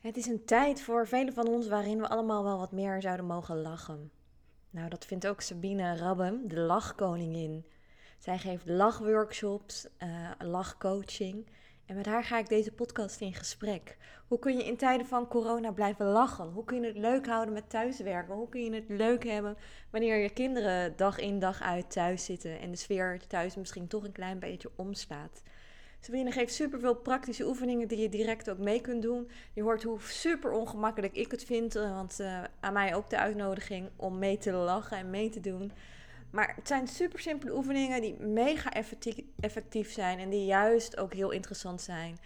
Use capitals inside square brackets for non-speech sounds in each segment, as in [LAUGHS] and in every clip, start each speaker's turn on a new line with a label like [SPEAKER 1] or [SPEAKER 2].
[SPEAKER 1] Het is een tijd voor velen van ons waarin we allemaal wel wat meer zouden mogen lachen. Nou, dat vindt ook Sabine Rabbem, de lachkoningin. Zij geeft lachworkshops, uh, lachcoaching. En met haar ga ik deze podcast in gesprek. Hoe kun je in tijden van corona blijven lachen? Hoe kun je het leuk houden met thuiswerken? Hoe kun je het leuk hebben wanneer je kinderen dag in dag uit thuis zitten en de sfeer thuis misschien toch een klein beetje omslaat? Sabine geeft superveel praktische oefeningen die je direct ook mee kunt doen. Je hoort hoe super ongemakkelijk ik het vind, eh, want uh, aan mij ook de uitnodiging om mee te lachen en mee te doen. Maar het zijn super simpele oefeningen die mega effectief, zijn en die juist ook heel interessant zijn.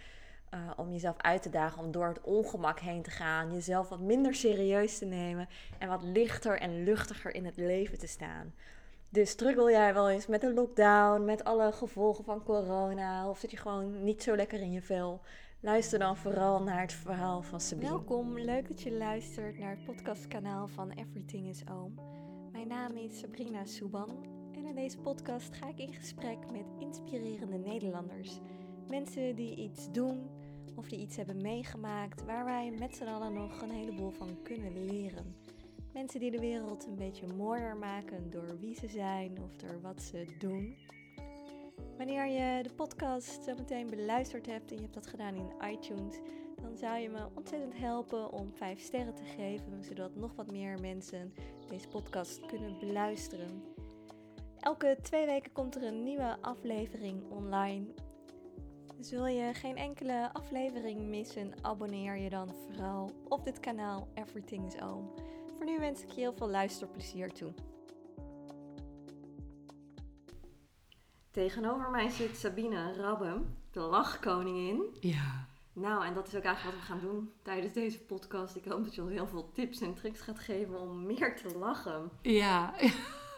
[SPEAKER 1] Uh, om jezelf uit te dagen, om door het ongemak heen te gaan, jezelf wat minder serieus te nemen en wat lichter en luchtiger in het leven te staan. Dus struggle jij wel eens met een lockdown, met alle gevolgen van corona, of zit je gewoon niet zo lekker in je vel? Luister dan vooral naar het verhaal van Sabine. Welkom, leuk dat je luistert naar het podcastkanaal van Everything is Oom. Mijn naam is Sabrina Souban en in deze podcast ga ik in gesprek met inspirerende Nederlanders. Mensen die iets doen of die iets hebben meegemaakt waar wij met z'n allen nog een heleboel van kunnen leren. Mensen die de wereld een beetje mooier maken door wie ze zijn of door wat ze doen. Wanneer je de podcast zo meteen beluisterd hebt en je hebt dat gedaan in iTunes, dan zou je me ontzettend helpen om 5 sterren te geven, zodat nog wat meer mensen deze podcast kunnen beluisteren. Elke twee weken komt er een nieuwe aflevering online. Dus wil je geen enkele aflevering missen, abonneer je dan vooral op dit kanaal Everything is Oom. Voor nu wens ik je heel veel luisterplezier toe. Tegenover mij zit Sabine Rabbem, de lachkoningin.
[SPEAKER 2] Ja.
[SPEAKER 1] Nou, en dat is ook eigenlijk wat we gaan doen tijdens deze podcast. Ik hoop dat je ons heel veel tips en tricks gaat geven om meer te lachen.
[SPEAKER 2] Ja.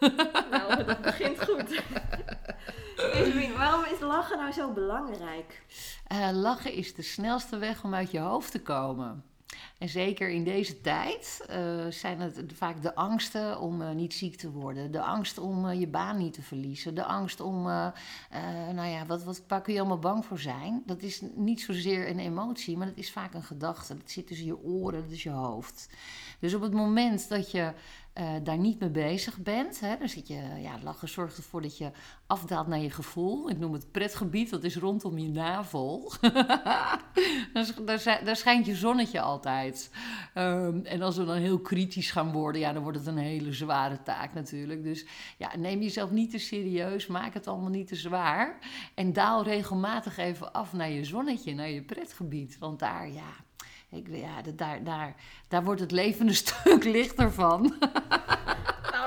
[SPEAKER 2] [LAUGHS]
[SPEAKER 1] Nou, dat begint goed. Sabine, waarom is lachen nou zo belangrijk?
[SPEAKER 2] Uh, lachen is de snelste weg om uit je hoofd te komen. En zeker in deze tijd uh, zijn het vaak de angsten om uh, niet ziek te worden, de angst om uh, je baan niet te verliezen, de angst om, nou ja, wat, wat, waar kun je allemaal bang voor zijn? Dat is niet zozeer een emotie, maar dat is vaak een gedachte. Dat zit tussen je oren, dat is je hoofd. Dus op het moment dat je uh, daar niet mee bezig bent. Hè, dan zit je, ja, lachen zorgt ervoor dat je afdaalt naar je gevoel. Ik noem het pretgebied, dat is rondom je navel. [LAUGHS] daar, schijnt je zonnetje altijd. Um, en als we dan heel kritisch gaan worden, ja, dan wordt het een hele zware taak natuurlijk. Dus ja, neem jezelf niet te serieus, maak het allemaal niet te zwaar. En daal regelmatig even af naar je zonnetje, naar je pretgebied. Want daar, ja, ik, ja, daar, daar, daar wordt het leven een [LAUGHS] stuk lichter van. [LAUGHS]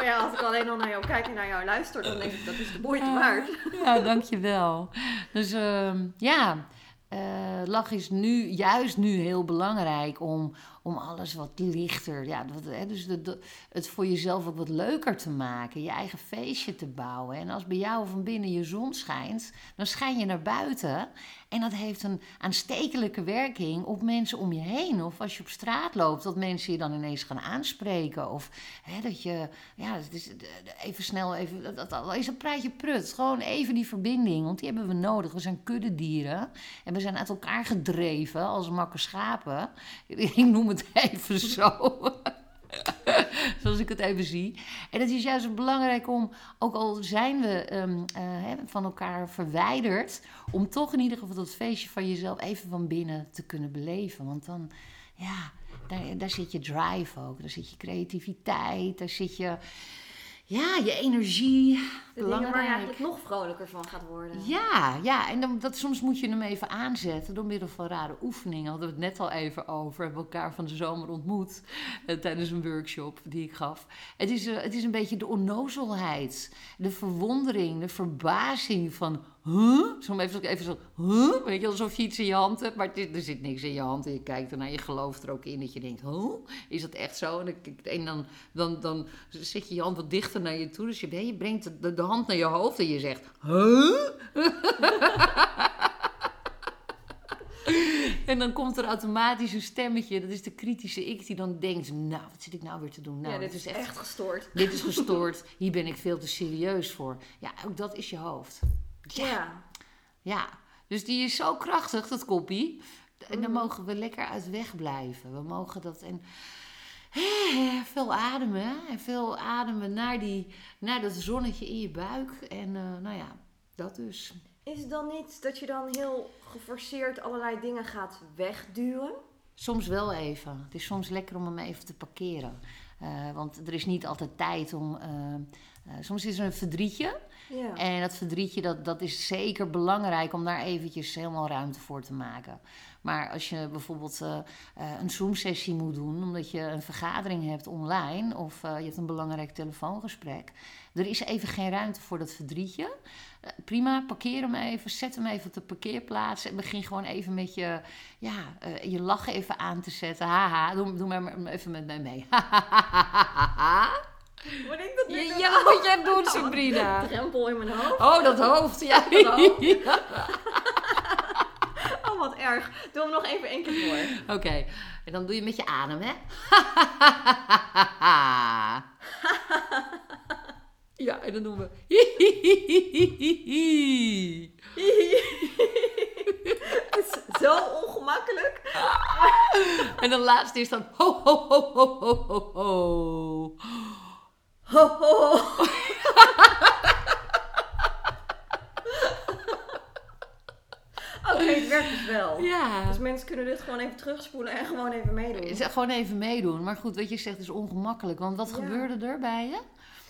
[SPEAKER 1] Nou ja, als ik alleen al naar jou kijk en naar jou luister, dan denk ik dat is de moeite waard. [LAUGHS]
[SPEAKER 2] Ja, dankjewel. Dus uh, ja, uh, lach is nu, juist nu heel belangrijk om, om alles wat lichter, ja, hè, dus het voor jezelf ook wat leuker te maken, je eigen feestje te bouwen. En als bij jou van binnen je zon schijnt, dan schijn je naar buiten. En dat heeft een aanstekelijke werking op mensen om je heen. Of als je op straat loopt, dat mensen je dan ineens gaan aanspreken. Of hè, dat je, ja, even snel, even, dat, dat, is een praatje prut. Gewoon even die verbinding, want die hebben we nodig. We zijn kuddedieren en we zijn uit elkaar gedreven als makke schapen. [LAUGHS] Ik noem het [LAUGHS] even zo. [LAUGHS] Zoals ik het even zie. En het is juist belangrijk om, ook al zijn we um, uh, van elkaar verwijderd, om toch in ieder geval dat feestje van jezelf even van binnen te kunnen beleven. Want dan, ja, daar, daar zit je drive ook. Daar zit je creativiteit. Daar zit je ja, je energie.
[SPEAKER 1] De dingen waar je eigenlijk nog vrolijker van gaat worden.
[SPEAKER 2] Ja, ja. en dan, dat, soms moet je hem even aanzetten door middel van rare oefeningen. Hadden we het net al even over. We hebben elkaar van de zomer ontmoet eh, tijdens een workshop die ik gaf. Het is, uh, het is een beetje de onnozelheid, de verwondering, de verbazing van huh? Zo even, even zo, huh? Weet je, alsof je iets in je hand hebt, maar er zit niks in je hand. En je kijkt ernaar, je gelooft er ook in dat je denkt, huh? Is dat echt zo? En, dan, dan, dan zet je je hand wat dichter naar je toe. Dus je, je brengt de, de hand naar je hoofd en je zegt, huh? [LAUGHS] En dan komt er automatisch een stemmetje, dat is de kritische ik, die dan denkt: Nou, wat zit ik nou weer te doen? Nou,
[SPEAKER 1] ja, dit is echt, echt gestoord.
[SPEAKER 2] Dit is gestoord, hier ben ik veel te serieus voor. Ja, ook dat is je hoofd.
[SPEAKER 1] Ja.
[SPEAKER 2] ja. dus die is zo krachtig, dat koppie. En dan
[SPEAKER 1] Mhm.
[SPEAKER 2] mogen we lekker uit weg blijven. We mogen dat en veel ademen. En veel ademen naar, die, naar dat zonnetje in je buik. En eh, nou ja, dat dus.
[SPEAKER 1] Is het dan niet dat je dan heel geforceerd allerlei dingen gaat wegduwen?
[SPEAKER 2] Soms wel even. Het is soms lekker om hem even te parkeren. Eh, want er is niet altijd tijd om. eh, eh, soms is er een verdrietje.
[SPEAKER 1] Ja.
[SPEAKER 2] En dat verdrietje, dat, dat is zeker belangrijk om daar eventjes helemaal ruimte voor te maken. Maar als je bijvoorbeeld een Zoom-sessie moet doen, omdat je een vergadering hebt online of je hebt een belangrijk telefoongesprek, er is even geen ruimte voor dat verdrietje. Eh, prima, parkeer hem even, zet hem even op de parkeerplaats en begin gewoon even met je, ja, eh, je lachen even aan te zetten. Haha, doe, doe maar even met mij mee.
[SPEAKER 1] Moet ik dat nu doen?
[SPEAKER 2] ja, wat jij doen, Sabrina? [LAUGHS]
[SPEAKER 1] Drempel in mijn hoofd.
[SPEAKER 2] Oh, dat hoofd, ja. [LAUGHS]
[SPEAKER 1] Dat hoofd. [LAUGHS] Oh, wat erg. Doe hem nog even één keer voor.
[SPEAKER 2] Oké, en dan doe je met je adem, hè? Ja, en dan doen we. [LAUGHS]
[SPEAKER 1] Het is zo ongemakkelijk.
[SPEAKER 2] en dan laatste is dan. Ho, ho, ho, ho, ho, ho, ho.
[SPEAKER 1] Ho, ho, ho. Oké, het werkt dus wel.
[SPEAKER 2] Ja.
[SPEAKER 1] Dus mensen kunnen dit gewoon even terugspoelen en gewoon even meedoen.
[SPEAKER 2] Gewoon even meedoen. Maar goed, wat je zegt is ongemakkelijk. Want wat
[SPEAKER 1] Ja.
[SPEAKER 2] gebeurde er bij je?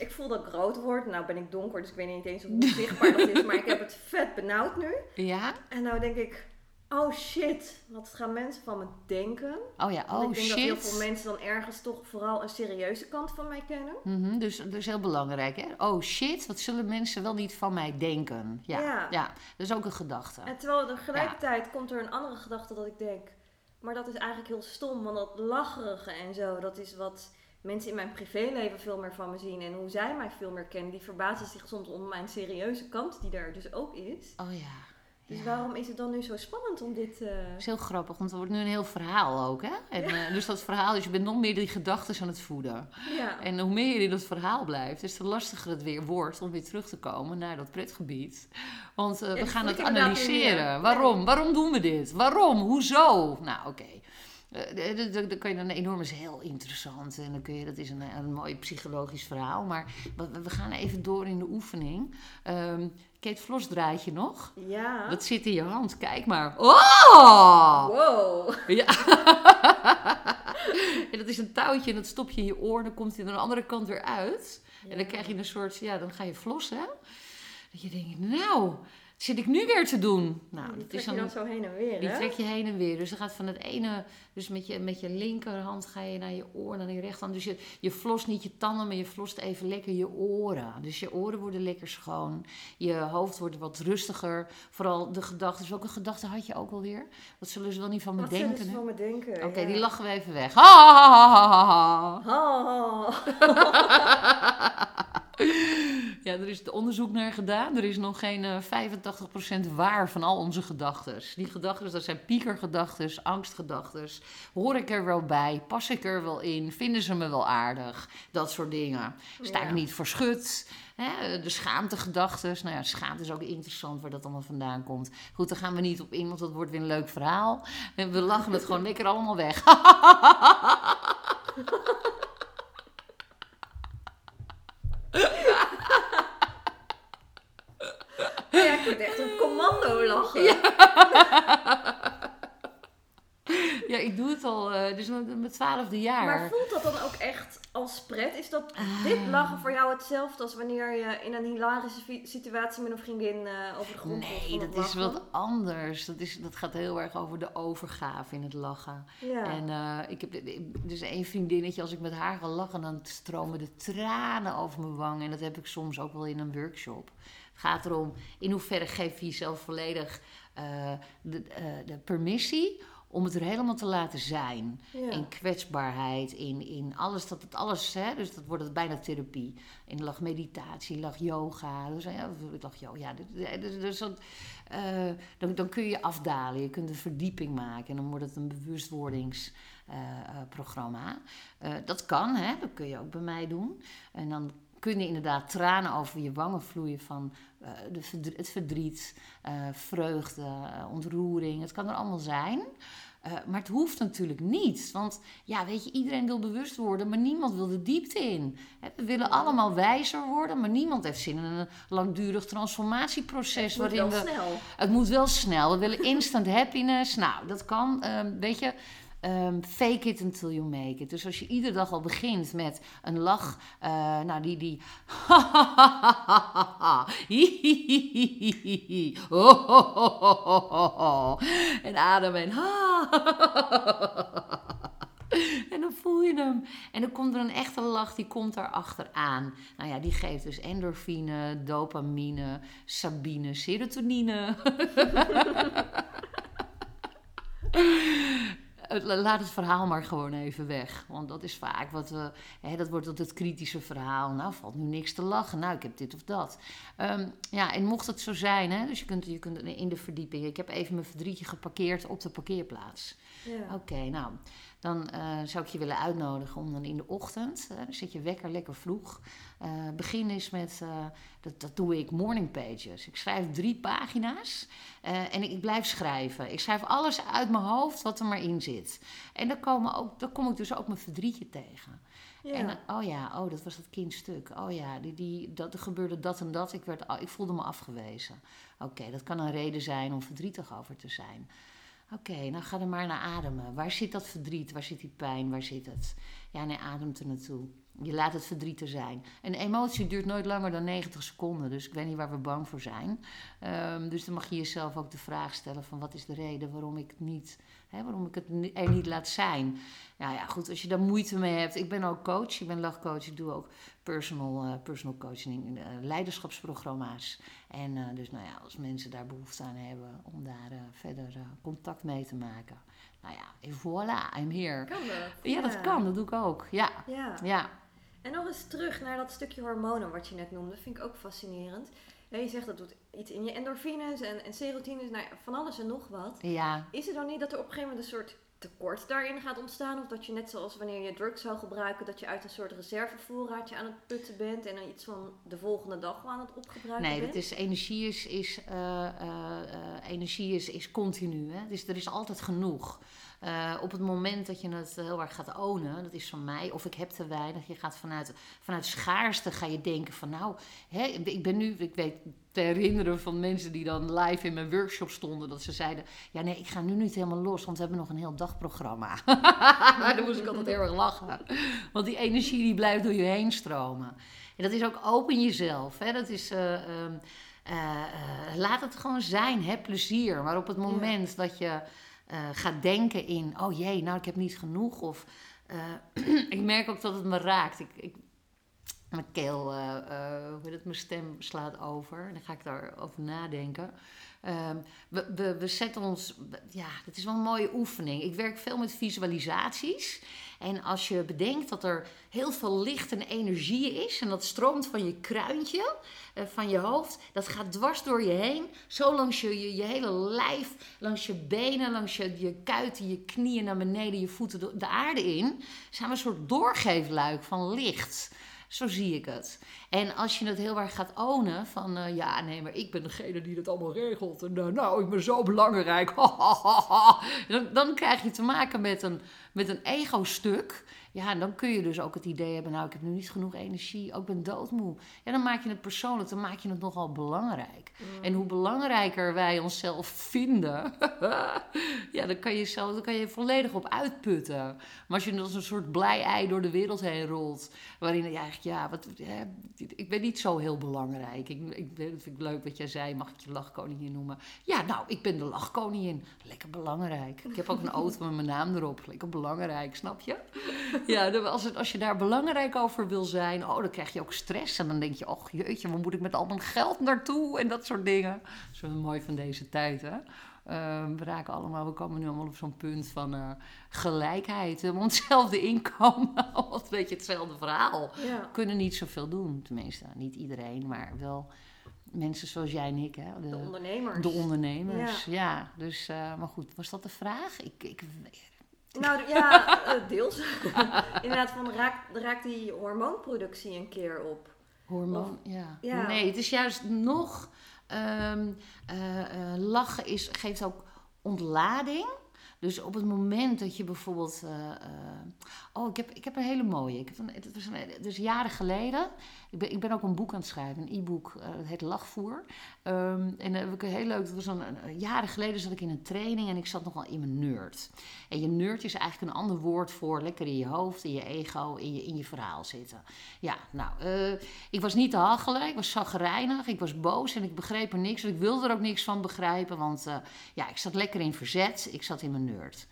[SPEAKER 1] Ik voel dat ik rood word. Nou ben ik donker, dus ik weet niet eens hoe zichtbaar dat is. Maar ik heb het vet benauwd nu.
[SPEAKER 2] Ja?
[SPEAKER 1] En nou denk ik, oh shit, wat gaan mensen van me denken?
[SPEAKER 2] Oh ja,
[SPEAKER 1] Want
[SPEAKER 2] oh
[SPEAKER 1] ik denk dat heel
[SPEAKER 2] shit.
[SPEAKER 1] veel mensen dan ergens toch vooral een serieuze kant van mij kennen.
[SPEAKER 2] Mhm, dus dat is heel belangrijk, hè? Oh shit, wat zullen mensen wel niet van mij denken? Ja, ja.
[SPEAKER 1] Ja.
[SPEAKER 2] dat is ook een gedachte.
[SPEAKER 1] En terwijl tegelijkertijd komt er een andere gedachte dat ik denk, maar dat is eigenlijk heel stom. Want dat lacherige en zo, dat is wat mensen in mijn privéleven veel meer van me zien. En hoe zij mij veel meer kennen, die verbazen zich soms om mijn serieuze kant, die er dus ook is.
[SPEAKER 2] Oh ja.
[SPEAKER 1] Dus
[SPEAKER 2] ja.
[SPEAKER 1] waarom is het dan nu zo spannend om dit... eh,
[SPEAKER 2] Dat is heel grappig, want er wordt nu een heel verhaal ook, hè? En, eh, dus dat verhaal, dus je bent nog meer die gedachten aan het voeden.
[SPEAKER 1] ja.
[SPEAKER 2] En hoe meer je in dat verhaal blijft, des te lastiger het weer wordt om weer terug te komen naar dat pretgebied. Want eh, we gaan het analyseren. Waarom? Waarom doen we dit? Waarom? Hoezo? Nou, oké. Dan kan je dan enorm is heel interessant en dan kun je, dat is een, een mooi psychologisch verhaal. Maar we, we gaan even door in de oefening. Ehm Kate Vlos draait je nog.
[SPEAKER 1] Ja.
[SPEAKER 2] Dat zit in je hand, kijk maar. Oh!
[SPEAKER 1] Wow.
[SPEAKER 2] Ja. [LAUGHS] en dat is een touwtje en dat stop je in je oor. Dan komt hij aan de andere kant weer uit. En dan krijg je een soort, ja, dan ga je flossen. Dat je denkt, nou, zit ik nu weer te doen? Nou,
[SPEAKER 1] die
[SPEAKER 2] dat
[SPEAKER 1] trek
[SPEAKER 2] is
[SPEAKER 1] je
[SPEAKER 2] dan,
[SPEAKER 1] zo heen en weer,
[SPEAKER 2] die
[SPEAKER 1] hè?
[SPEAKER 2] trek je heen en weer. Dus dan gaat van het ene, dus met je, met je linkerhand ga je naar je oor, naar je rechterhand. Dus je, je flost niet je tanden, maar je flost even lekker je oren. Dus je oren worden lekker schoon. Je hoofd wordt wat rustiger. Vooral de gedachten. Welke gedachten had je ook alweer? Wat zullen ze wel niet van me
[SPEAKER 1] Wat zullen
[SPEAKER 2] denken?
[SPEAKER 1] ze van me denken?
[SPEAKER 2] Oké,
[SPEAKER 1] ja.
[SPEAKER 2] die lachen we even weg. Ha, ha, ha, ha, ha. [LAUGHS] Ja, er is het onderzoek naar gedaan. Er is nog geen eh 85% waar van al onze gedachten. Die gedachten, dat zijn piekergedachten, angstgedachten. Hoor ik er wel bij? Pas ik er wel in? Vinden ze me wel aardig? Dat soort dingen. Sta ik
[SPEAKER 1] Ja.
[SPEAKER 2] niet verschut? Hè? De schaamtegedachten. Nou ja, schaamte is ook interessant waar dat allemaal vandaan komt. Goed, daar gaan we niet op in, want dat wordt weer een leuk verhaal. En we lachen het gewoon lekker allemaal weg. [LAUGHS]
[SPEAKER 1] Ja, ik word echt een commando lachen. [LAUGHS]
[SPEAKER 2] Ja, ik doe het al, eh, dus met mijn twaalfde jaar.
[SPEAKER 1] Maar voelt dat dan ook echt als pret? Is dat dit
[SPEAKER 2] Ah.
[SPEAKER 1] lachen voor jou hetzelfde als wanneer je in een hilarische situatie met een vriendin over de grond
[SPEAKER 2] Nee, dat is wat anders. Dat, is, dat gaat heel erg over de overgave in het lachen.
[SPEAKER 1] Ja.
[SPEAKER 2] En eh, ik heb dus één vriendinnetje, als ik met haar ga lachen, dan stromen de tranen over mijn wang. En dat heb ik soms ook wel in een workshop. Het gaat erom, in hoeverre geef je jezelf volledig eh, de, eh, de permissie om het er helemaal te laten zijn.
[SPEAKER 1] ja.
[SPEAKER 2] In kwetsbaarheid, in, in alles, dat het alles, hè, dus dat wordt het bijna therapie. In lag meditatie, lag yoga, dus, ja, ik lag yoga, ja, dus, dat, dan, dan kun je afdalen, je kunt een verdieping maken en dan wordt het een bewustwordingsprogramma. dat kan, hè, dat kun je ook bij mij doen. En dan kunnen inderdaad tranen over je wangen vloeien van uh, de verdriet, het verdriet, uh, vreugde, ontroering. Het kan er allemaal zijn. Maar het hoeft natuurlijk niet. Want ja, weet je, iedereen wil bewust worden, maar niemand wil de diepte in. We willen allemaal wijzer worden, maar niemand heeft zin in een langdurig transformatieproces.
[SPEAKER 1] Het moet
[SPEAKER 2] waarin
[SPEAKER 1] wel
[SPEAKER 2] we,
[SPEAKER 1] snel.
[SPEAKER 2] Het moet wel snel. We willen instant happiness. Nou, dat kan. Uh, weet je, Um, fake it until you make it. Dus als je iedere dag al begint met een lach, uh, nou die die. [LAUGHS] en adem en. [LAUGHS] en dan voel je hem. En dan komt er een echte lach, die komt daar achteraan. Nou ja, die geeft dus endorfine, dopamine, sabine, serotonine. [LAUGHS] laat het verhaal maar gewoon even weg. Want dat is vaak wat we. Hè, dat wordt het kritische verhaal. Nou, valt nu niks te lachen. Nou, ik heb dit of dat. Um, ja, en mocht het zo zijn, hè, dus je kunt, je kunt in de verdieping. Ik heb even mijn verdrietje geparkeerd op de parkeerplaats. Ja. Oké, okay, nou dan uh, zou ik je willen uitnodigen om dan in de ochtend, uh, dan zet je wekker lekker vroeg. Uh, begin eens met, dat, dat doe ik, morning pages. Ik schrijf drie pagina's en ik, ik, blijf schrijven. Ik schrijf alles uit mijn hoofd wat er maar in zit. En dan, komen ook, dan kom ik dus ook mijn verdrietje tegen. Ja. En oh ja, oh, dat was dat kindstuk. Oh ja, die, die, dat, er gebeurde dat en dat. Ik, werd, ik voelde me afgewezen. Oké, dat kan een reden zijn om verdrietig over te zijn. Oké, nou ga er maar naar ademen. Waar zit dat verdriet? Waar zit die pijn? Waar zit het? Ja, nee, ademt er naartoe. Je laat het verdriet er zijn. Een emotie duurt nooit langer dan 90 seconden. Dus ik weet niet waar we bang voor zijn. Um, dus dan mag je jezelf ook de vraag stellen van wat is de reden waarom ik het niet, hè, waarom ik het er niet laat zijn. Nou ja, goed, als je daar moeite mee hebt. Ik ben ook coach, ik ben lachcoach. Ik doe ook personal, uh, personal coaching, uh, leiderschapsprogramma's. En uh, dus nou ja, als mensen daar behoefte aan hebben om daar verder contact mee te maken. Nou ja, en voilà, I'm here.
[SPEAKER 1] Kan dat?
[SPEAKER 2] Ja, ja, dat kan, dat doe ik ook. Ja.
[SPEAKER 1] ja.
[SPEAKER 2] ja.
[SPEAKER 1] En nog eens terug naar dat stukje hormonen wat je net noemde. Dat vind ik ook fascinerend. je zegt dat doet iets in je endorfines en, en serotines, nou van alles en nog wat.
[SPEAKER 2] Ja.
[SPEAKER 1] Is het dan niet dat er op een gegeven moment een soort tekort daarin gaat ontstaan? Of dat je net zoals wanneer je drugs zou gebruiken, dat je uit een soort reservevoorraadje aan het putten bent en dan iets van de volgende dag aan het opgebruiken
[SPEAKER 2] nee,
[SPEAKER 1] bent?
[SPEAKER 2] Nee, is energie is, is, uh, uh, energie is, is continu. Hè? Dus er is altijd genoeg. Uh, op het moment dat je het heel erg gaat ownen, dat is van mij, of ik heb te weinig, je gaat vanuit, vanuit schaarste ga je denken van nou, hè, ik ben nu, ik weet te herinneren van mensen die dan live in mijn workshop stonden, dat ze zeiden, ja nee, ik ga nu niet helemaal los, want we hebben nog een heel dagprogramma. [LAUGHS] dan moest ik altijd heel erg lachen. Want die energie die blijft door je heen stromen. En dat is ook open jezelf. Hè? Dat is... Uh, um, uh, laat het gewoon zijn, heb plezier. Maar op het moment ja. dat je uh, gaat denken in, oh jee, nou ik heb niet genoeg. Of uh, [CLEARS THROAT] ik merk ook dat het me raakt. Ik, ik mijn keel, uh, hoe het, mijn stem slaat over. En dan ga ik daarover nadenken. Um, we, we, we, zetten ons, ja, dat is wel een mooie oefening. Ik werk veel met visualisaties. En als je bedenkt dat er heel veel licht en energie is, en dat stroomt van je kruintje, uh, van je hoofd, dat gaat dwars door je heen, zo langs je, je, hele lijf, langs je benen, langs je, je kuiten, je knieën naar beneden, je voeten de aarde in, zijn we een soort doorgeefluik van licht. Zo zie ik het. En als je het heel erg gaat ownen van uh, ja, nee, maar ik ben degene die het allemaal regelt. En uh, nou, ik ben zo belangrijk. [LAUGHS] dan, dan krijg je te maken met een, met een ego-stuk. Ja, en dan kun je dus ook het idee hebben, nou, ik heb nu niet genoeg energie, ook ben doodmoe. Ja, dan maak je het persoonlijk, dan maak je het nogal belangrijk. Mm. En hoe belangrijker wij onszelf vinden, [LAUGHS] ja, dan kan je zelf, dan kan je volledig op uitputten. Maar als je als een soort blij ei door de wereld heen rolt, waarin je eigenlijk, ja, wat, ik ben niet zo heel belangrijk. Ik, ik, vind ik leuk wat jij zei, mag ik je lachkoningin noemen? Ja, nou, ik ben de lachkoningin. Lekker belangrijk. Ik heb ook een auto met mijn naam erop. Lekker belangrijk, snap je? Ja, als, het, als je daar belangrijk over wil zijn, oh, dan krijg je ook stress. En dan denk je, oh jeetje, waar moet ik met al mijn geld naartoe? En dat soort dingen. Dat is wel mooi van deze tijd, hè? Uh, we raken allemaal, we komen nu allemaal op zo'n punt van uh, gelijkheid. Hebben hetzelfde inkomen, [LAUGHS] een beetje hetzelfde verhaal.
[SPEAKER 1] Ja.
[SPEAKER 2] We kunnen niet zoveel doen, tenminste, niet iedereen, maar wel mensen zoals jij en ik. Hè?
[SPEAKER 1] De, de ondernemers.
[SPEAKER 2] De ondernemers, ja. ja. Dus, uh, maar goed, was dat de vraag? Ik, ik
[SPEAKER 1] nou ja, uh, deels. [LAUGHS] Inderdaad, van raakt, raakt die hormoonproductie een keer op.
[SPEAKER 2] Hormoon, ja.
[SPEAKER 1] ja.
[SPEAKER 2] Nee, het is juist nog... ehm, eh, eh, lachen is, geeft ook ontlading. Dus op het moment dat je bijvoorbeeld... eh, eh, oh, ik heb, ik heb een hele mooie. Ik heb een, het was een, dus jaren geleden... Ik ben, ik ben ook een boek aan het schrijven, een e-book. eh, het heet Lachvoer. Ehm, en dan heb ik heel leuk... Het was een, jaren geleden zat ik in een training... en ik zat nogal in mijn nerd. En je nerd is eigenlijk een ander woord voor... lekker in je hoofd, in je ego, in je, in je verhaal zitten. Ja, nou... eh, ik was niet te hachelen, ik was zagrijnig, ik was boos en ik begreep er niks. Ik wilde er ook niks van begrijpen, want eh, ja, ik zat lekker in verzet, ik zat in mijn nerd.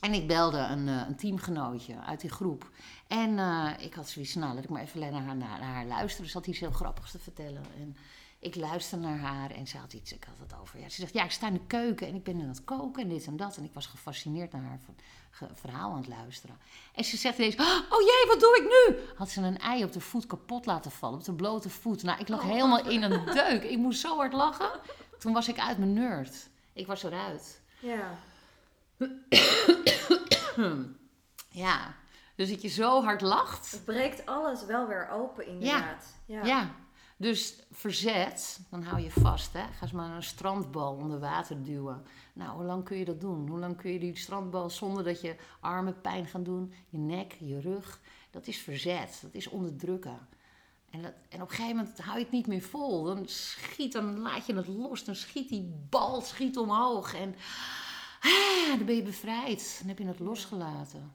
[SPEAKER 2] En ik belde een, eh, een teamgenootje uit die groep. En eh, ik had zoiets, nou, laat ik maar even naar haar, naar, haar luisteren. Ze had iets heel grappigs te vertellen. En ik luisterde naar haar en ze had iets, ik had het over. Ja, ze zegt, ja, ik sta in de keuken en ik ben aan het koken en dit en dat. En ik was gefascineerd naar haar verhaal aan het luisteren. En ze zegt ineens, oh jee, wat doe ik nu? Had ze een ei op de voet kapot laten vallen, op de blote voet. Nou, ik lag helemaal in een deuk. Ik moest zo hard lachen. Toen was ik uit mijn nerd. Ik was eruit.
[SPEAKER 1] Ja.
[SPEAKER 2] Ja, dus dat je zo hard lacht.
[SPEAKER 1] Het breekt alles wel weer open inderdaad. Ja.
[SPEAKER 2] Ja. Dus verzet, dan hou je vast. Hè? Ga eens maar een strandbal onder water duwen. Nou, hoe lang kun je dat doen? Hoe lang kun je die strandbal zonder dat je armen pijn gaan doen? Je nek, je rug. Dat is verzet. Dat is onderdrukken. En, dat, en op een gegeven moment hou je het niet meer vol. Dan schiet, dan laat je het los. Dan schiet die bal schiet omhoog. En ah, dan ben je bevrijd. Dan heb je het losgelaten.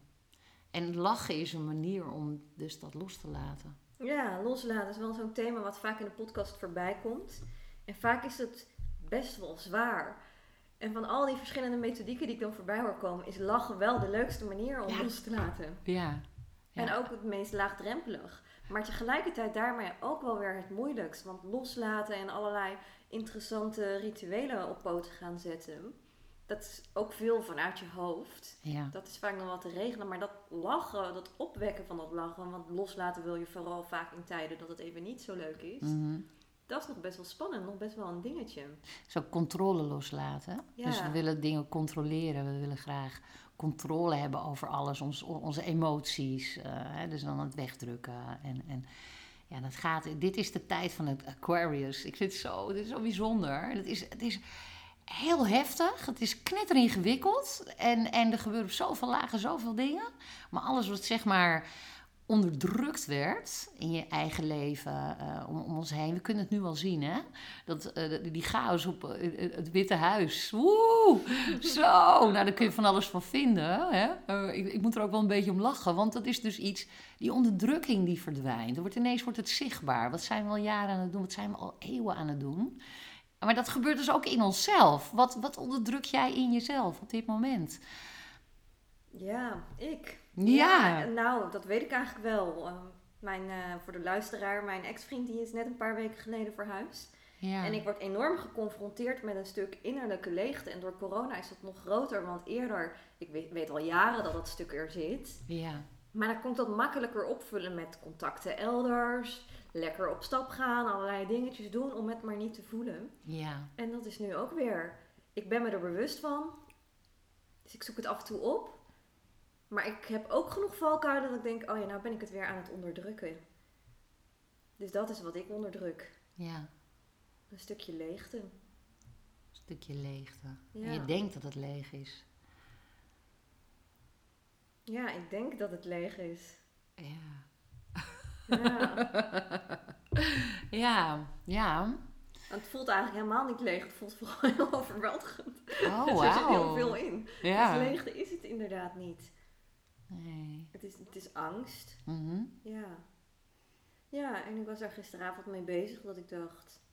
[SPEAKER 2] En lachen is een manier om dus dat los te laten.
[SPEAKER 1] Ja, loslaten is wel zo'n thema wat vaak in de podcast voorbij komt. En vaak is het best wel zwaar. En van al die verschillende methodieken die ik dan voorbij hoor komen, is lachen wel de leukste manier om
[SPEAKER 2] Ja.
[SPEAKER 1] los te laten.
[SPEAKER 2] Ja.
[SPEAKER 1] En
[SPEAKER 2] Ja.
[SPEAKER 1] ook het meest laagdrempelig. Maar tegelijkertijd daarmee ook wel weer het moeilijkst. Want loslaten en allerlei interessante rituelen op poten gaan zetten. Dat is ook veel vanuit je hoofd.
[SPEAKER 2] Ja.
[SPEAKER 1] Dat is vaak nog wel te regelen. Maar dat lachen, dat opwekken van dat lachen. Want loslaten wil je vooral vaak in tijden dat het even niet zo leuk is.
[SPEAKER 2] Mhm.
[SPEAKER 1] Dat is nog best wel spannend. Nog best wel een dingetje.
[SPEAKER 2] Zo controle loslaten.
[SPEAKER 1] Ja.
[SPEAKER 2] Dus we willen dingen controleren. We willen graag controle hebben over alles. Ons, onze emoties. eh, hè, dus dan het wegdrukken. En, en ja, dat gaat. Dit is de tijd van het Aquarius. Ik vind het zo, dit is zo bijzonder. Het is, het is heel heftig. Het is knetteringewikkeld. En, en er gebeuren op zoveel lagen zoveel dingen. Maar alles wat zeg maar onderdrukt werd in je eigen leven eh, om, om ons heen. We kunnen het nu al zien, hè? Dat, eh, die chaos op eh, het Witte Huis. Woe! Zo! Nou, daar kun je van alles van vinden. Hè? Ik, ik moet er ook wel een beetje om lachen, want dat is dus iets... Die onderdrukking die verdwijnt. Er wordt, ineens wordt het zichtbaar. Wat zijn we al jaren aan het doen? Wat zijn we al eeuwen aan het doen? Maar dat gebeurt dus ook in onszelf. Wat, wat onderdruk jij in jezelf op dit moment?
[SPEAKER 1] Ja, ik.
[SPEAKER 2] Ja.
[SPEAKER 1] nou, dat weet ik eigenlijk wel. Ehm, mijn, eh, voor de luisteraar, mijn ex-vriend die is net een paar weken geleden verhuisd.
[SPEAKER 2] Ja.
[SPEAKER 1] En ik word enorm geconfronteerd met een stuk innerlijke leegte. En door corona is dat nog groter. Want eerder, ik weet, weet al jaren dat dat stuk er zit.
[SPEAKER 2] ja.
[SPEAKER 1] Maar dan komt dat makkelijker opvullen met contacten elders. Lekker op stap gaan, allerlei dingetjes doen om het maar niet te voelen.
[SPEAKER 2] Ja.
[SPEAKER 1] En dat is nu ook weer. Ik ben me er bewust van. Dus ik zoek het af en toe op. Maar ik heb ook genoeg valkuilen dat ik denk, oh ja, nou ben ik het weer aan het onderdrukken. Dus dat is wat ik onderdruk.
[SPEAKER 2] Ja.
[SPEAKER 1] Een stukje leegte.
[SPEAKER 2] Een stukje leegte.
[SPEAKER 1] Ja.
[SPEAKER 2] En je denkt dat het leeg is.
[SPEAKER 1] Ja, ik denk dat het leeg is.
[SPEAKER 2] Ja. [LAUGHS]
[SPEAKER 1] Ja.
[SPEAKER 2] Ja, ja.
[SPEAKER 1] Het voelt eigenlijk helemaal niet leeg. Het voelt vooral [LAUGHS] heel overweldigend.
[SPEAKER 2] Oh,
[SPEAKER 1] er zit heel veel in.
[SPEAKER 2] Ja.
[SPEAKER 1] Dus leegte is het inderdaad niet.
[SPEAKER 2] Nee.
[SPEAKER 1] Het is, het is angst.
[SPEAKER 2] Mhm.
[SPEAKER 1] Ja. Ja, en ik was daar gisteravond mee bezig dat ik dacht...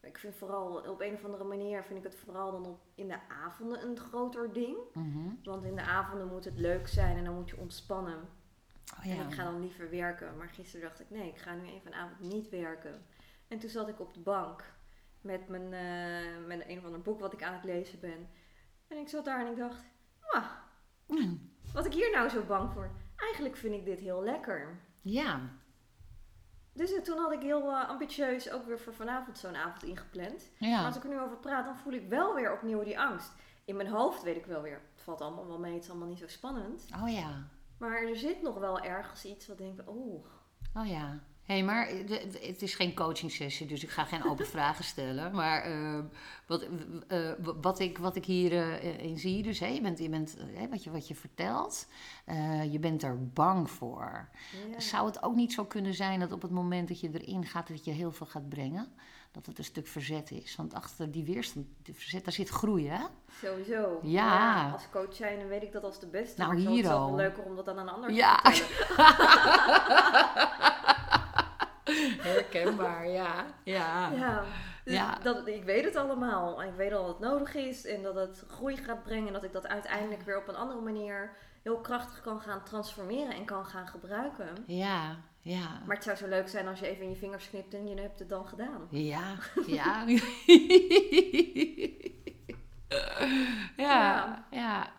[SPEAKER 1] Ik vind vooral, op een of andere manier vind ik het vooral dan op, in de avonden een groter ding.
[SPEAKER 2] Mhm.
[SPEAKER 1] Want in de avonden moet het leuk zijn en dan moet je ontspannen.
[SPEAKER 2] Oh,
[SPEAKER 1] En
[SPEAKER 2] ja.
[SPEAKER 1] ik ga dan liever werken. Maar gisteren dacht ik, nee, ik ga nu even een avond niet werken. En toen zat ik op de bank met, mijn, eh, met een of ander boek wat ik aan het lezen ben. En ik zat daar en ik dacht, ah,
[SPEAKER 2] Mm.
[SPEAKER 1] wat ik hier nou zo bang voor. Eigenlijk vind ik dit heel lekker.
[SPEAKER 2] Ja.
[SPEAKER 1] Dus eh, toen had ik heel eh, ambitieus ook weer voor vanavond zo'n avond ingepland. Maar als ik er nu over praat, dan voel ik wel weer opnieuw die angst. In mijn hoofd weet ik wel weer, het valt allemaal wel mee, het is allemaal niet zo spannend.
[SPEAKER 2] Oh ja.
[SPEAKER 1] Maar er zit nog wel ergens iets wat denkt, oh,
[SPEAKER 2] Oh ja. hey, maar het is geen coaching sessie, dus ik ga geen open [LAUGHS] vragen stellen. Maar eh, wat, eh, wat, ik, wat ik hierin zie, dus hè, je bent, je bent, eh, wat, je, wat je vertelt, eh, je bent er bang voor.
[SPEAKER 1] Ja.
[SPEAKER 2] Zou het ook niet zo kunnen zijn dat op het moment dat je erin gaat, dat je heel veel gaat brengen? Dat het een stuk verzet is. Want achter die weerstand, die verzet, daar zit groei, hè?
[SPEAKER 1] Sowieso.
[SPEAKER 2] Ja.
[SPEAKER 1] Als coach zijn, dan weet ik dat als de beste.
[SPEAKER 2] Nou, hier
[SPEAKER 1] het wel leuker om dat aan een ander
[SPEAKER 2] Ja.
[SPEAKER 1] te vertellen. [LAUGHS]
[SPEAKER 2] Herkenbaar, ja. Ja.
[SPEAKER 1] Ja, dus
[SPEAKER 2] Ja.
[SPEAKER 1] Dat, ik weet het allemaal. Ik weet al wat nodig is en dat het groei gaat brengen. En dat ik dat uiteindelijk weer op een andere manier heel krachtig kan gaan transformeren en kan gaan gebruiken.
[SPEAKER 2] Ja, ja.
[SPEAKER 1] Maar het zou zo leuk zijn als je even in je vingers knipt en je hebt het dan gedaan.
[SPEAKER 2] Ja, [LAUGHS] ja. [LAUGHS] ja,
[SPEAKER 1] Ja.
[SPEAKER 2] ja.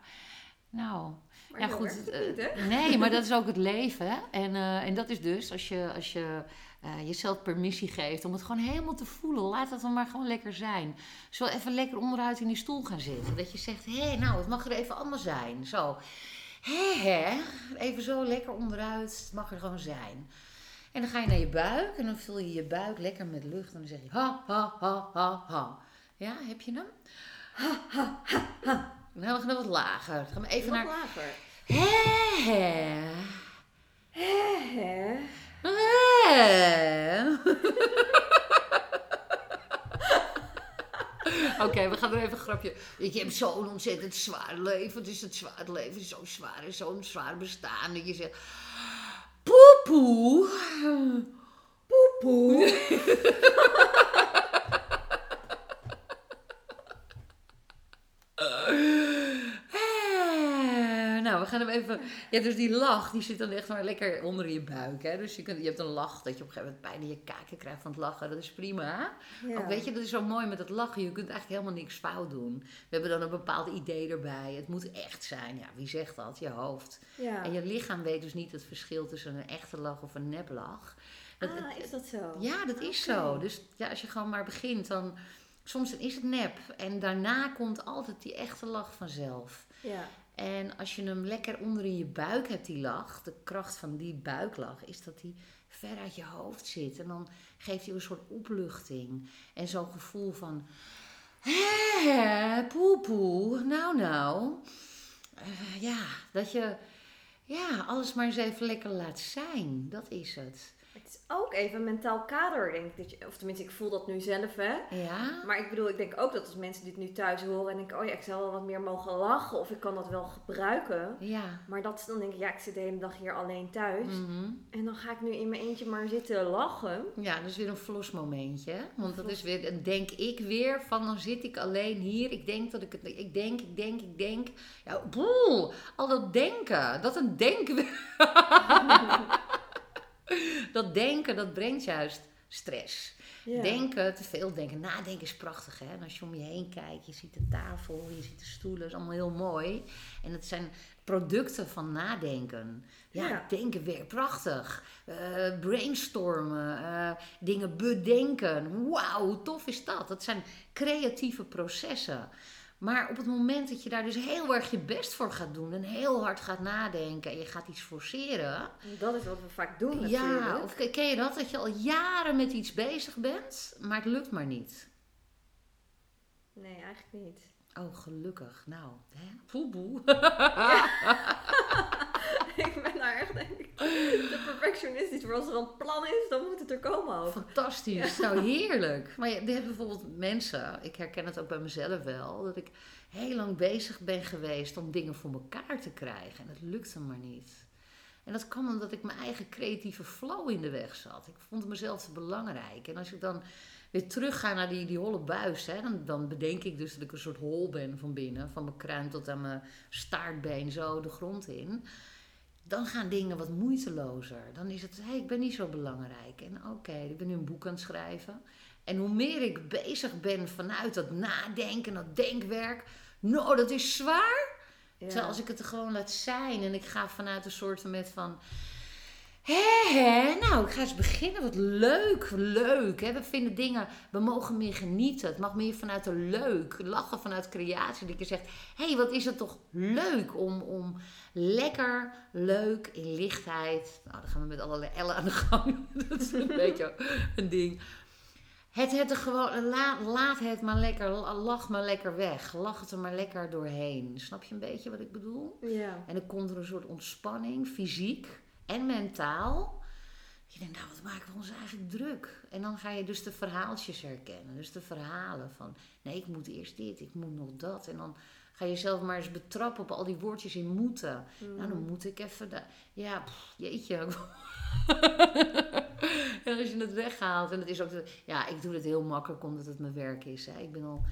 [SPEAKER 2] Nou,
[SPEAKER 1] Maar
[SPEAKER 2] ja goed.
[SPEAKER 1] het niet,
[SPEAKER 2] eh, nee, maar dat is [LAUGHS] ook het leven. hè. En, eh, en dat is dus als je, als je eh, jezelf permissie geeft om het gewoon helemaal te voelen. Laat het dan maar gewoon lekker zijn. Zo even lekker onderuit in die stoel gaan zitten. Dat je zegt, hé, nou, het mag er even anders zijn. Zo, hé, hè. Even zo lekker onderuit. Het mag er gewoon zijn. En dan ga je naar je buik en dan vul je je buik lekker met lucht. En dan zeg je ha, ha, ha, ha, ha. Ja, heb je hem? Ha, ha, ha, ha. Nou, we gaan wat lager. Dan gaan we even naar...
[SPEAKER 1] lager.
[SPEAKER 2] Hè, hè.
[SPEAKER 1] Hè?
[SPEAKER 2] Hè. [LAUGHS] [LAUGHS] Oké, we gaan er even een grapje. Ik heb zo'n ontzettend zwaar leven. Dus het zwaar leven is zo zwaar en zo'n zwaar bestaan. Dat je zegt. Poepoe. [LAUGHS] Poepoe. [LAUGHS] Eh, Nou, we gaan hem even. Ja, dus die lach, die zit dan echt maar lekker onder je buik. Hè? Dus je, kunt, je hebt een lach dat je op een gegeven moment pijn in je kaken krijgt van het lachen. Dat is prima.
[SPEAKER 1] Ja.
[SPEAKER 2] Ook weet je, dat is zo mooi met het lachen. Je kunt eigenlijk helemaal niks fout doen. We hebben dan een bepaald idee erbij. Het moet echt zijn. Ja, wie zegt dat? Je hoofd.
[SPEAKER 1] Ja.
[SPEAKER 2] En je lichaam weet dus niet het verschil tussen een echte lach of een neplach. Het-
[SPEAKER 1] Ah, is dat zo?
[SPEAKER 2] ja, dat is zo. Dus ja, als je gewoon maar begint, dan soms is het nep. En daarna komt altijd die echte lach vanzelf.
[SPEAKER 1] Ja.
[SPEAKER 2] En als je hem lekker onder in je buik hebt, die lach, de kracht van die buiklach, is dat die ver uit je hoofd zit. En dan geeft hij een soort opluchting. En zo'n gevoel van, hè, poepoe, nou nou. Eh, ja, dat je ja, alles maar eens even lekker laat zijn. Dat is het.
[SPEAKER 1] Is ook even een mentaal kader, denk ik. Dat je, of tenminste, ik voel dat nu zelf, hè.
[SPEAKER 2] Ja?
[SPEAKER 1] Maar ik bedoel, ik denk ook dat als mensen dit nu thuis horen en denken, oh ja, ik zou wel wat meer mogen lachen of ik kan dat wel gebruiken.
[SPEAKER 2] Ja.
[SPEAKER 1] Maar dat dan denk ik, ja, ik zit de hele dag hier alleen thuis.
[SPEAKER 2] Mhm.
[SPEAKER 1] En dan ga ik nu in mijn eentje maar zitten lachen.
[SPEAKER 2] Ja, dat is weer een flosmomentje. hè? Want dat is weer, denk ik weer van, dan zit ik alleen hier. Ik denk dat ik het, ik denk, ik denk, ik denk. Ja, boel, al dat denken, dat een denken. [LAUGHS] [LAUGHS] dat denken, dat brengt juist stress.
[SPEAKER 1] Ja.
[SPEAKER 2] Denken, te veel denken. Nadenken is prachtig, hè? En als je om je heen kijkt, je ziet de tafel, je ziet de stoelen, is allemaal heel mooi. En het zijn producten van nadenken. Ja,
[SPEAKER 1] Ja.
[SPEAKER 2] denken weer prachtig. Eh, brainstormen, eh, dingen bedenken. Wauw, hoe tof is dat? Dat zijn creatieve processen. Maar op het moment dat je daar dus heel erg je best voor gaat doen en heel hard gaat nadenken en je gaat iets forceren,
[SPEAKER 1] En Dat is wat we vaak doen
[SPEAKER 2] ja,
[SPEAKER 1] natuurlijk.
[SPEAKER 2] of ken- je dat? Dat je al jaren met iets bezig bent, maar het lukt maar niet.
[SPEAKER 1] Nee, eigenlijk niet.
[SPEAKER 2] Oh, gelukkig. Nou, hè? [LAUGHS] Poeboe. [LAUGHS]
[SPEAKER 1] denk ik, de perfectionist. voor als er een plan is, dan moet het er komen ook.
[SPEAKER 2] Fantastisch. Nou, heerlijk. [LAUGHS] Maar je, je hebt bijvoorbeeld mensen, ik herken het ook bij mezelf wel, dat ik heel lang bezig ben geweest om dingen voor elkaar te krijgen. En het lukte maar niet. En dat kwam omdat ik mijn eigen creatieve flow in de weg zat. Ik vond mezelf te belangrijk. En als ik dan weer terug ga naar die, die holle buis, hè, dan, dan bedenk ik dus dat ik een soort hol ben van binnen. Van mijn kruin tot aan mijn staartbeen zo de grond in. Dan gaan dingen wat moeitelozer. Dan is het, hé, hey, ik ben niet zo belangrijk. En oké, ik ben nu een boek aan het schrijven. En hoe meer ik bezig ben vanuit dat nadenken, dat denkwerk. Nou, dat is zwaar.
[SPEAKER 1] Ja.
[SPEAKER 2] Terwijl als ik het er gewoon laat zijn en ik ga vanuit een soort met van... Hé, hé, nou, ik ga eens beginnen. Wat leuk, leuk. Hè? We vinden dingen, we mogen meer genieten. Het mag meer vanuit de leuk. Lachen vanuit creatie. Dat je zegt, hé, hey, wat is het toch leuk om, om lekker, leuk, in lichtheid. Nou, dan gaan we met allerlei ellen aan de gang. [LAUGHS] Dat is een beetje een ding. Het, het er gewoon, laat, laat het maar lekker, lach maar lekker weg. Lach het er maar lekker doorheen. Snap je een beetje wat ik bedoel?
[SPEAKER 1] Ja.
[SPEAKER 2] En dan komt er een soort ontspanning, fysiek en mentaal. Je denkt, nou, wat maken we ons eigenlijk druk? En dan ga je dus de verhaaltjes herkennen. Dus de verhalen van, nee, ik moet eerst dit, ik moet nog dat. En dan ga je zelf maar eens betrappen op al die woordjes in moeten. Nou, dan moet ik even... Ja, pff, jeetje. [LAUGHS] en als je het weghaalt, en het is ook... De, ja, ik doe het heel makkelijk omdat het mijn werk is. Hè. Ik ben al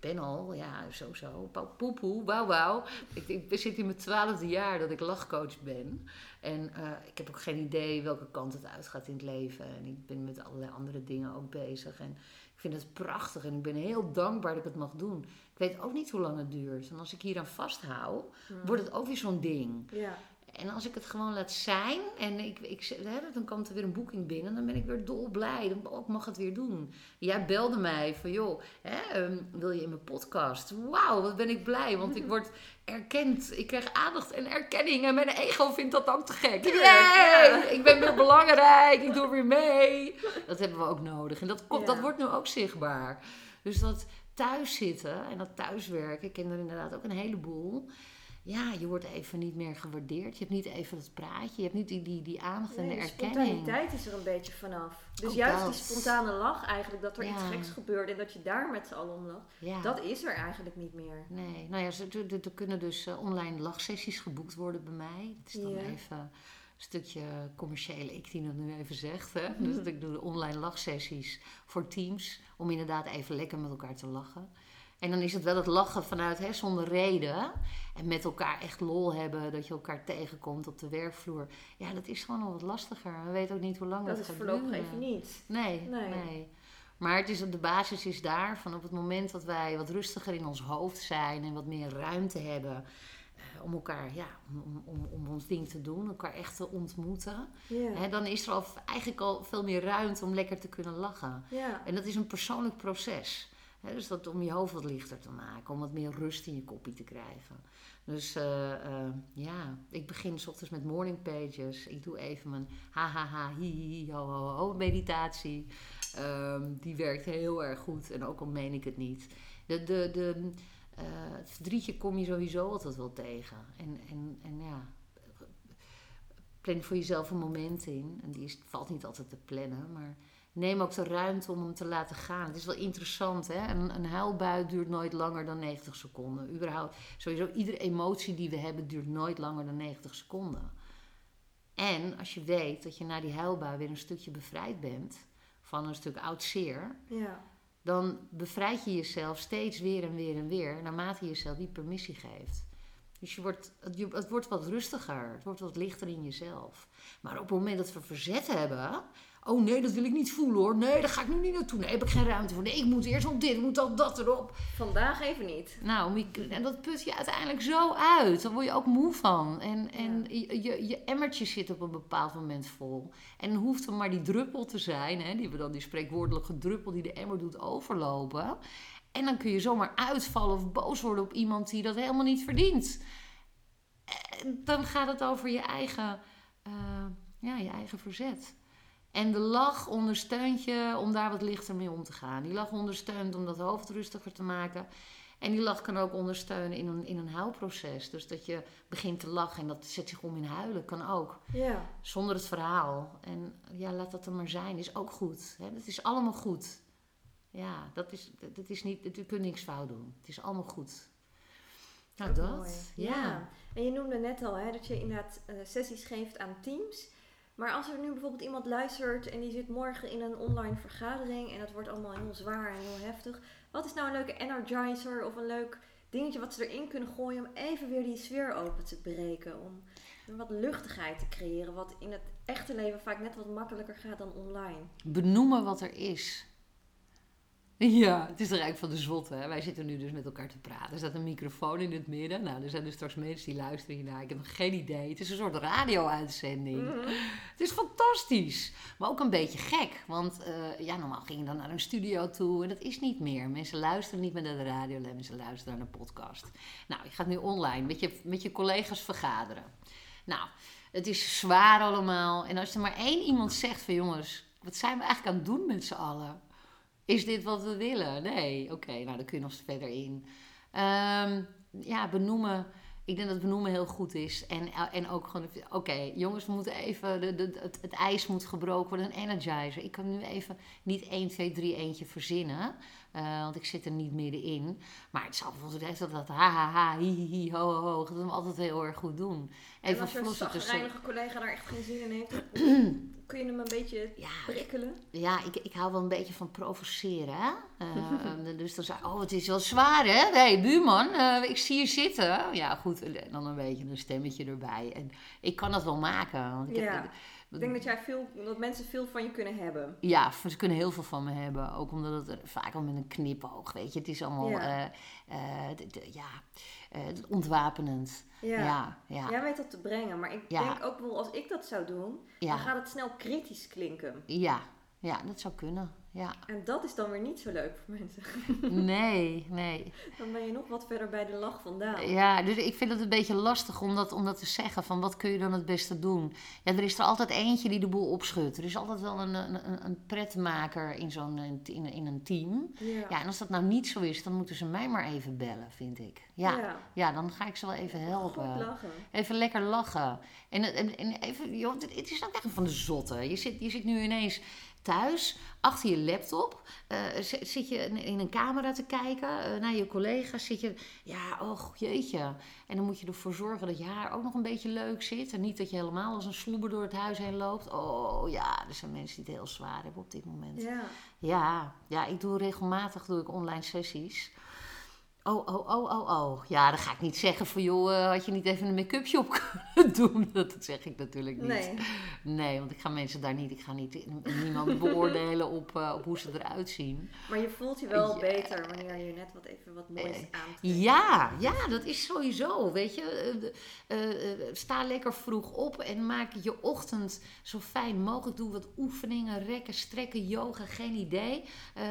[SPEAKER 2] ben al, ja, zo zo, poepoe, wauw wauw. Ik, ik zit in mijn twaalfde jaar dat ik lachcoach ben. En uh, ik heb ook geen idee welke kant het uitgaat in het leven. En ik ben met allerlei andere dingen ook bezig. En ik vind het prachtig en ik ben heel dankbaar dat ik het mag doen. Ik weet ook niet hoe lang het duurt. En als ik hier aan vasthoud, wordt het ook weer zo'n ding.
[SPEAKER 1] Ja.
[SPEAKER 2] En als ik het gewoon laat zijn en ik, ik, hè, dan komt er weer een boeking binnen, dan ben ik weer dolblij. Dan oh, ik mag het weer doen. Jij belde mij van, joh, hè, um, wil je in mijn podcast? Wauw, wat ben ik blij, want ik [LAUGHS] word erkend. Ik krijg aandacht en erkenning en mijn ego vindt dat ook te gek. Yay! Ik ben weer belangrijk, ik doe weer mee. Dat hebben we ook nodig en dat, komt, dat wordt nu ook zichtbaar. Dus dat thuiszitten en dat thuiswerken, ik ken er inderdaad ook een heleboel ja, je wordt even niet meer gewaardeerd. Je hebt niet even dat praatje. Je hebt niet die, die, die aandacht en de, de erkenning.
[SPEAKER 1] De spontaniteit is er een beetje vanaf. Dus juist die spontane lach eigenlijk, dat er iets geks gebeurt en dat je daar met z'n allen om lacht, dat is er eigenlijk niet meer.
[SPEAKER 2] Nee, nou ja, er, kunnen dus uh, online lachsessies geboekt worden bij mij. Het is dan even een stukje commerciële ik die dat nu even zegt. Hè? Dus dat ik doe online lachsessies voor teams om inderdaad even lekker met elkaar te lachen. En dan is het wel het lachen vanuit hè, zonder reden. En met elkaar echt lol hebben. Dat je elkaar tegenkomt op de werkvloer. Ja, dat is gewoon al wat lastiger. We weten ook niet hoe lang dat, dat gaat duren.
[SPEAKER 1] Dat is voorlopig even niet.
[SPEAKER 2] Nee, nee, nee. Maar het is, de basis is daar van op het moment dat wij wat rustiger in ons hoofd zijn. En wat meer ruimte hebben. Eh, om elkaar, ja, om, om, om ons ding te doen. Elkaar echt te ontmoeten. Hè, dan is er al, eigenlijk al veel meer ruimte om lekker te kunnen lachen.
[SPEAKER 1] Ja.
[SPEAKER 2] En dat is een persoonlijk proces dus dat om je hoofd wat lichter te maken, om wat meer rust in je koppie te krijgen. Dus uh, uh, ja, ik begin s ochtends met morning pages. Ik doe even mijn ha ha ha hi hi ho ho ho meditatie. Um, die werkt heel erg goed en ook al meen ik het niet. De, de, uh, het verdrietje kom je sowieso altijd wel tegen. En, en, en ja, plan voor jezelf een moment in. En die is, valt niet altijd te plannen, maar neem ook de ruimte om hem te laten gaan. Het is wel interessant, hè? Een, een huilbui duurt nooit langer dan 90 seconden. Überhaupt, sowieso, iedere emotie die we hebben duurt nooit langer dan 90 seconden. En als je weet dat je na die huilbui weer een stukje bevrijd bent van een stuk oud zeer,
[SPEAKER 1] ja.
[SPEAKER 2] dan bevrijd je jezelf steeds weer en weer en weer, naarmate je jezelf die permissie geeft. Dus je wordt, het, het wordt wat rustiger, het wordt wat lichter in jezelf. Maar op het moment dat we verzet hebben, Oh nee, dat wil ik niet voelen hoor. Nee, daar ga ik nu niet naartoe. Nee, heb ik geen ruimte voor. Nee, ik moet eerst op dit, ik moet dat, dat erop.
[SPEAKER 1] Vandaag even niet.
[SPEAKER 2] Nou, en dat put je uiteindelijk zo uit. Dan word je ook moe van. En, en je, je, je, emmertje zit op een bepaald moment vol. En dan hoeft er maar die druppel te zijn. Hè, die we dan die spreekwoordelijke druppel die de emmer doet overlopen. En dan kun je zomaar uitvallen of boos worden op iemand die dat helemaal niet verdient. En dan gaat het over je eigen, uh, ja, je eigen verzet. En de lach ondersteunt je om daar wat lichter mee om te gaan. Die lach ondersteunt om dat hoofd rustiger te maken. En die lach kan ook ondersteunen in een, in een huilproces. Dus dat je begint te lachen en dat zet zich om in huilen, kan ook.
[SPEAKER 1] Ja.
[SPEAKER 2] Zonder het verhaal. En ja, laat dat er maar zijn, is ook goed. Hè? Dat is allemaal goed. Ja, dat is, dat is niet, je kunt niks fout doen. Het is allemaal goed. Nou, dat. Ja.
[SPEAKER 1] En je noemde net al hè, dat je inderdaad uh, sessies geeft aan teams. Maar als er nu bijvoorbeeld iemand luistert en die zit morgen in een online vergadering en dat wordt allemaal heel zwaar en heel heftig. Wat is nou een leuke energizer of een leuk dingetje wat ze erin kunnen gooien om even weer die sfeer open te breken? Om wat luchtigheid te creëren, wat in het echte leven vaak net wat makkelijker gaat dan online.
[SPEAKER 2] Benoemen wat er is. [LAUGHS] Ja, het is er eigenlijk van de zotte. Hè? Wij zitten nu dus met elkaar te praten. Er staat een microfoon in het midden. Nou, er zijn dus straks mensen die luisteren hiernaar. Ik heb nog geen idee. Het is een soort radio-uitzending.
[SPEAKER 1] Mhm.
[SPEAKER 2] Het is fantastisch. Maar ook een beetje gek. Want eh, ja, normaal ging je dan naar een studio toe. En dat is niet meer. Mensen luisteren niet meer naar de radio. Mensen luisteren naar een podcast. Nou, je gaat nu online met je, met je collega's vergaderen. Nou, het is zwaar allemaal. En als er maar één iemand zegt van jongens, wat zijn we eigenlijk aan het doen met z'n allen? Is dit wat we willen? Nee, oké, nou dan kun je nog verder in. Ehm, ja, benoemen. Ik denk dat benoemen heel goed is. En, en ook gewoon, oké, jongens, we moeten even, de, het, het ijs moet gebroken worden, een energizer. Ik kan nu even niet 1, 2, 3 eentje verzinnen. Uh, want ik zit er niet middenin. Maar het zal bijvoorbeeld dat dat ha ha ha, hi hi hi, ho ho ho. Dat we altijd heel erg goed doen.
[SPEAKER 1] Even en als een zagrijnige collega daar echt geen zin in heeft, [CLEARS THROAT] kun je hem een beetje ja, prikkelen?
[SPEAKER 2] Ja, ik, ik hou wel een beetje van provoceren. Hè? Uh, [LAUGHS] dus dan zei oh het is wel zwaar hè. Nee, buurman, uh, ik zie je zitten. Ja goed, dan een beetje een stemmetje erbij. En ik kan dat wel maken. Want ik
[SPEAKER 1] ja. heb, ik denk dat, jij veel, dat mensen veel van je kunnen hebben.
[SPEAKER 2] Ja, ze kunnen heel veel van me hebben. Ook omdat het vaak al met een knipoog, weet je. Het is allemaal, ja, uh, uh, ja uh, ontwapenend. Ja. ja. Ja,
[SPEAKER 1] Jij weet dat te brengen. Maar ik denk ook wel, als ik dat zou doen, dan gaat het snel kritisch klinken.
[SPEAKER 2] Ja, ja dat zou kunnen. Ja.
[SPEAKER 1] En dat is dan weer niet zo leuk voor mensen. [LAUGHS]
[SPEAKER 2] Nee, nee.
[SPEAKER 1] Dan ben je nog wat verder bij de lach vandaan.
[SPEAKER 2] Ja, dus ik vind het een beetje lastig om dat, om dat te zeggen. Van wat kun je dan het beste doen? Ja, er is er altijd eentje die de boel opschudt. Er is altijd wel een, een, een pretmaker in, zo'n, in, in een team. Ja. ja, en als dat nou niet zo is, dan moeten ze mij maar even bellen, vind ik. Ja, ja. ja dan ga ik ze wel even helpen.
[SPEAKER 1] Goed lachen.
[SPEAKER 2] Even lekker lachen. En, en, en even, joh, het is ook echt van de zotte. Je zit, je zit nu ineens thuis, achter je laptop, uh, zit je in een camera te kijken uh, naar je collega's, zit je, ja, oh jeetje. En dan moet je ervoor zorgen dat je haar ook nog een beetje leuk zit. En niet dat je helemaal als een sloeber door het huis heen loopt. Oh ja, er zijn mensen die het heel zwaar hebben op dit moment.
[SPEAKER 1] Ja,
[SPEAKER 2] ja, ja ik doe regelmatig doe ik online sessies. Oh, oh, oh, oh, oh. Ja, dan ga ik niet zeggen van joh, uh, had je niet even een make-upje op [LAUGHS] kunnen doen. [LAUGHS] Dat zeg ik natuurlijk niet.
[SPEAKER 1] Nee.
[SPEAKER 2] Nee, want ik ga mensen daar niet, ik ga niet niemand beoordelen op, uh, op hoe ze eruit zien.
[SPEAKER 1] Maar je voelt je wel beter wanneer je net wat even wat moois
[SPEAKER 2] Eh,
[SPEAKER 1] aantrekt.
[SPEAKER 2] Ja, ja, dat is sowieso. Weet je, uh, sta lekker vroeg op en maak je ochtend zo fijn mogelijk. Doe wat oefeningen, rekken, strekken, yoga, geen idee.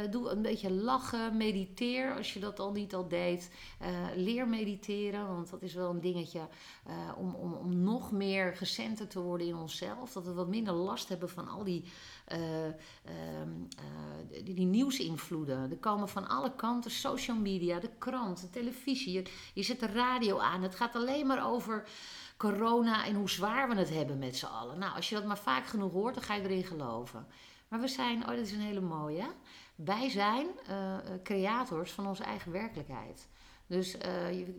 [SPEAKER 2] doe een beetje lachen, mediteer als je dat al niet al deed. Uh, leer mediteren, want dat is wel een dingetje uh, om, om, om nog meer gecenterd te worden in onszelf. Dat we wat minder last hebben van al die, uh, die, die, nieuwsinvloeden. Er komen van alle kanten social media, de krant, de televisie. Je, je zet de radio aan. Het gaat alleen maar over corona en hoe zwaar we het hebben met z'n allen. Nou, als je dat maar vaak genoeg hoort, dan ga je erin geloven. Maar we zijn, oh, dat is een hele mooie. Wij zijn uh, creators van onze eigen werkelijkheid. Dus uh,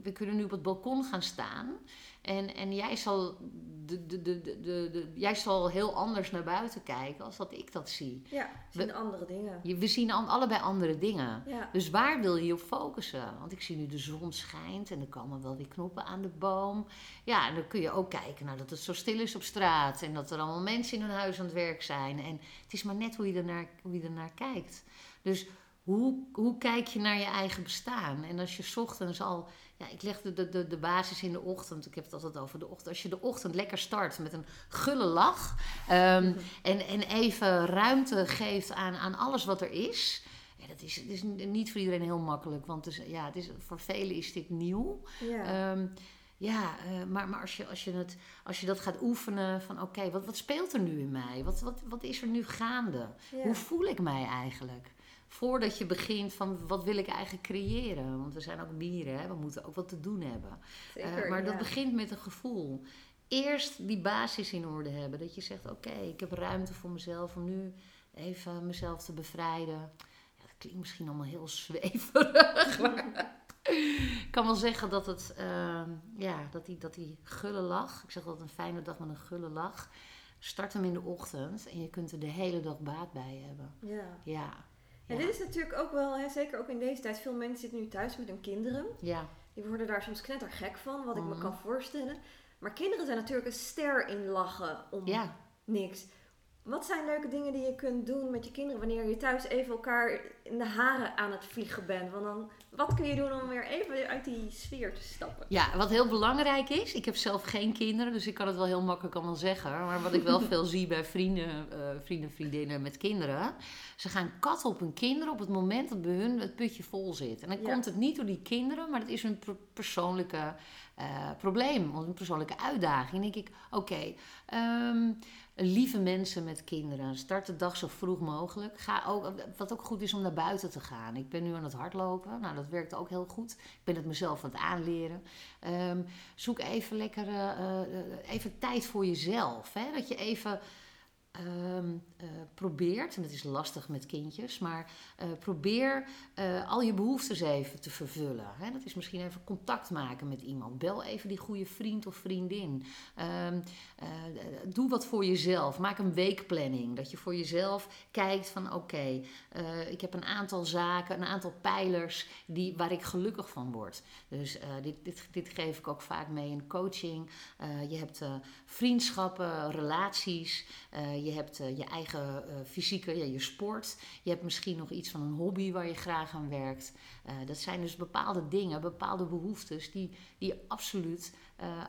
[SPEAKER 2] we kunnen nu op het balkon gaan staan. En, en jij, zal de, de, de, de, de, jij zal heel anders naar buiten kijken als dat ik dat zie.
[SPEAKER 1] Ja, we zien andere dingen.
[SPEAKER 2] We zien allebei andere dingen.
[SPEAKER 1] Ja.
[SPEAKER 2] Dus waar wil je op focussen? Want ik zie nu de zon schijnt en er komen wel weer knoppen aan de boom. Ja, en dan kun je ook kijken naar dat het zo stil is op straat. En dat er allemaal mensen in hun huis aan het werk zijn. En het is maar net hoe je ernaar, hoe je ernaar kijkt. Dus hoe, hoe kijk je naar je eigen bestaan? En als je ochtends al, ja, ik leg de, de, de basis in de ochtend, ik heb het altijd over de ochtend. Als je de ochtend lekker start met een gulle lach um, en, en even ruimte geeft aan, aan alles wat er is. Ja, dat is, het is niet voor iedereen heel makkelijk, want het is, ja, het is, voor velen is dit nieuw.
[SPEAKER 1] Ja.
[SPEAKER 2] Um, ja, uh, maar, maar als, je, als, je het, als je dat gaat oefenen van oké, okay, wat, wat speelt er nu in mij? Wat, wat, wat is er nu gaande? Hoe voel ik mij eigenlijk? Voordat je begint van wat wil ik eigenlijk creëren? Want we zijn ook bieren, hè? we moeten ook wat te doen hebben.
[SPEAKER 1] Zeker,
[SPEAKER 2] uh, maar
[SPEAKER 1] ja.
[SPEAKER 2] dat begint met een gevoel. Eerst die basis in orde hebben. Dat je zegt oké, okay, ik heb ruimte voor mezelf om nu even mezelf te bevrijden. Ja, dat klinkt misschien allemaal heel [LAUGHS] zweverig. maar [LAUGHS] ik kan wel zeggen dat het, uh, ja, dat die, dat die gulle lach, ik zeg altijd een fijne dag met een gulle lach, start hem in de ochtend en je kunt er de hele dag baat bij hebben.
[SPEAKER 1] Ja.
[SPEAKER 2] Ja.
[SPEAKER 1] En dit is natuurlijk ook wel, hè, zeker ook in deze tijd, veel mensen zitten nu thuis met hun kinderen.
[SPEAKER 2] Ja.
[SPEAKER 1] Die worden daar soms knettergek van, wat ik
[SPEAKER 2] Mhm.
[SPEAKER 1] me kan voorstellen. Maar kinderen zijn natuurlijk een ster in lachen om
[SPEAKER 2] Ja.
[SPEAKER 1] niks. Wat zijn leuke dingen die je kunt doen met je kinderen wanneer je thuis even elkaar in de haren aan het vliegen bent? Want dan, wat kun je doen om weer even uit die sfeer te stappen?
[SPEAKER 2] Ja, wat heel belangrijk is, ik heb zelf geen kinderen, dus ik kan het wel heel makkelijk allemaal zeggen. Maar wat ik wel [LAUGHS] veel zie bij vrienden, uh, vrienden, vriendinnen met kinderen, ze gaan katten op hun kinderen op het moment dat bij hun het putje vol zit. En dan komt het niet door die kinderen, maar het is hun persoonlijke uh, probleem, een persoonlijke uitdaging. Dan denk ik, oké, okay, ehm, lieve mensen met kinderen. Start de dag zo vroeg mogelijk. Ga ook, wat ook goed is om naar buiten te gaan. Ik ben nu aan het hardlopen. Nou, dat werkt ook heel goed. Ik ben het mezelf aan het aanleren. Um, zoek even lekker uh, even tijd voor jezelf. Hè? Dat je even um, probeert, en dat is lastig met kindjes, maar uh, probeer uh, al je behoeftes even te vervullen. Hè? Dat is misschien even contact maken met iemand. Bel even die goede vriend of vriendin. Um, doe wat voor jezelf. Maak een weekplanning. Dat je voor jezelf kijkt van oké, ik heb een aantal zaken, een aantal pijlers die, waar ik gelukkig van word. Dus dit, dit, dit geef ik ook vaak mee in coaching. je hebt vriendschappen, relaties je hebt uh, je eigen uh, fysieke, ja, je sport. Je hebt misschien nog iets van een hobby waar je graag aan werkt. Dat zijn dus bepaalde dingen, bepaalde behoeftes die, die je absoluut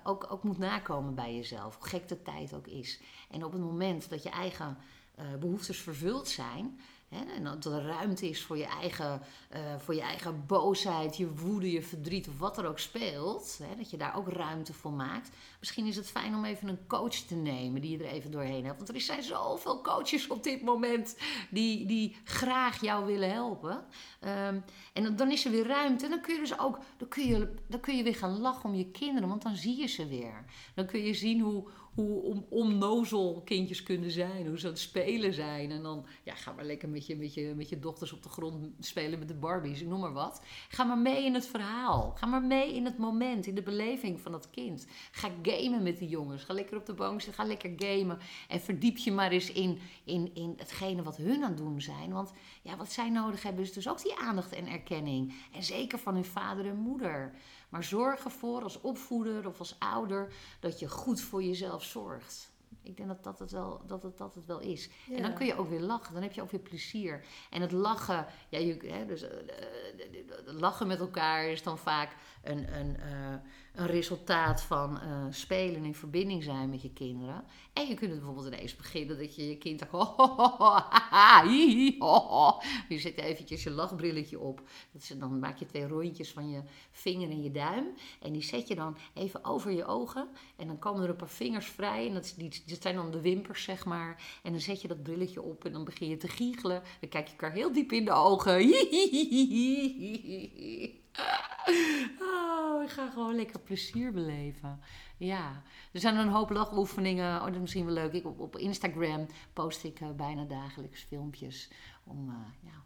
[SPEAKER 2] ook, ook moet nakomen bij jezelf. Hoe gek de tijd ook is. En op het moment dat je eigen behoeftes vervuld zijn, en dat er ruimte is voor je, eigen, uh, voor je eigen boosheid, je woede, je verdriet of wat er ook speelt. dat je daar ook ruimte voor maakt. Misschien is het fijn om even een coach te nemen die je er even doorheen hebt. Want er zijn zoveel coaches op dit moment die, die graag jou willen helpen. Um, en dan is er weer ruimte. En dan kun je dus ook dan kun je, dan kun je weer gaan lachen om je kinderen, want dan zie je ze weer. Dan kun je zien hoe, hoe om, onnozel kindjes kunnen zijn, hoe ze aan het spelen zijn. En dan ja, ga maar lekker met je, met, je, met je dochters op de grond spelen met de Barbies, noem maar wat. Ga maar mee in het verhaal. Ga maar mee in het moment, in de beleving van dat kind. Ga gamen met die jongens. Ga lekker op de bank zitten, ga lekker gamen. En verdiep je maar eens in, in, in hetgene wat hun aan het doen zijn. Want ja, wat zij nodig hebben is dus ook die aandacht en erkenning. En zeker van hun vader en moeder. Maar zorg ervoor als opvoeder of als ouder dat je goed voor jezelf zorgt. Ik denk dat dat het wel, dat het, dat het wel is. En dan kun je ook weer lachen. Dan heb je ook weer plezier. En het lachen, ja, je, hè, dus, uh, lachen met elkaar is dan vaak een, een, uh, een resultaat van uh, spelen in verbinding zijn met je kinderen. En je kunt het bijvoorbeeld ineens beginnen dat je je kind ho. Je zet eventjes je lachbrilletje op. Dat is, dan maak je twee rondjes van je vinger en je duim. En die zet je dan even over je ogen. En dan komen er een paar vingers vrij. En dat, dat zijn dan de wimpers, zeg maar. En dan zet je dat brilletje op en dan begin je te giechelen. Dan kijk je elkaar heel diep in de ogen. [LAUGHS] Oh, ik ga gewoon lekker plezier beleven. Ja, er zijn een hoop lachoefeningen. Oh, dat is misschien wel leuk. Ik, op, Instagram post ik uh, bijna dagelijks filmpjes om, uh, ja,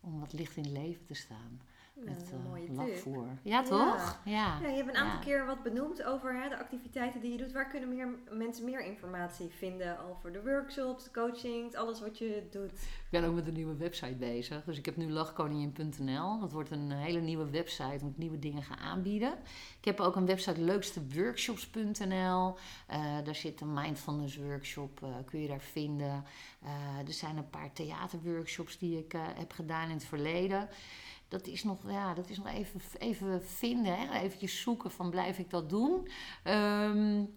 [SPEAKER 2] om wat licht in het leven te staan met uh, lachvoer. Ja, toch?
[SPEAKER 1] Ja. ja. je hebt een aantal keer wat benoemd over hè, de activiteiten die je doet. Waar kunnen meer, mensen meer informatie vinden over de workshops, de coachings, alles wat je doet?
[SPEAKER 2] Ik ben ook met een nieuwe website bezig. Dus ik heb nu lachkoningin.nl. Dat wordt een hele nieuwe website om nieuwe dingen gaan aanbieden. Ik heb ook een website leuksteworkshops.nl. Uh, daar zit een mindfulness workshop, uh, kun je daar vinden. Uh, er zijn een paar theaterworkshops die ik heb gedaan in het verleden dat is nog, ja, dat is nog even, even vinden. Hè? Even zoeken van blijf ik dat doen. Um,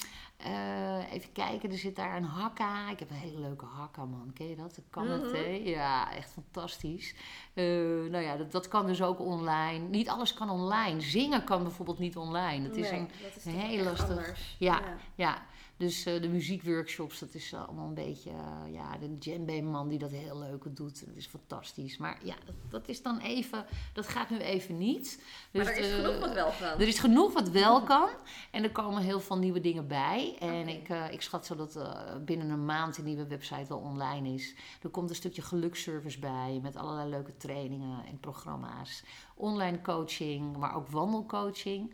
[SPEAKER 2] uh, even kijken, er zit daar een hakka. Ik heb een hele leuke hakka, man. Ken je dat? De Kanate. Mm Ja, echt fantastisch. Uh, nou ja, dat, dat kan dus ook online. Niet alles kan online. Zingen kan bijvoorbeeld niet online. Dat is een, dat is een heel lastig. Ja, ja, ja. Dus uh, de muziekworkshops, dat is allemaal een beetje, uh, ja, de djembe-man die dat heel leuk doet. Dat is fantastisch. Maar ja, dat, dat, is dan even, dat gaat nu even niet.
[SPEAKER 1] Dus, maar er is uh, genoeg wat wel kan.
[SPEAKER 2] Er is genoeg wat wel kan. En er komen heel veel nieuwe dingen bij. En okay. ik, ik schat zo dat binnen een maand die nieuwe website wel online is. Er komt een stukje geluksservice bij met allerlei leuke trainingen en programma's online coaching, maar ook wandelcoaching.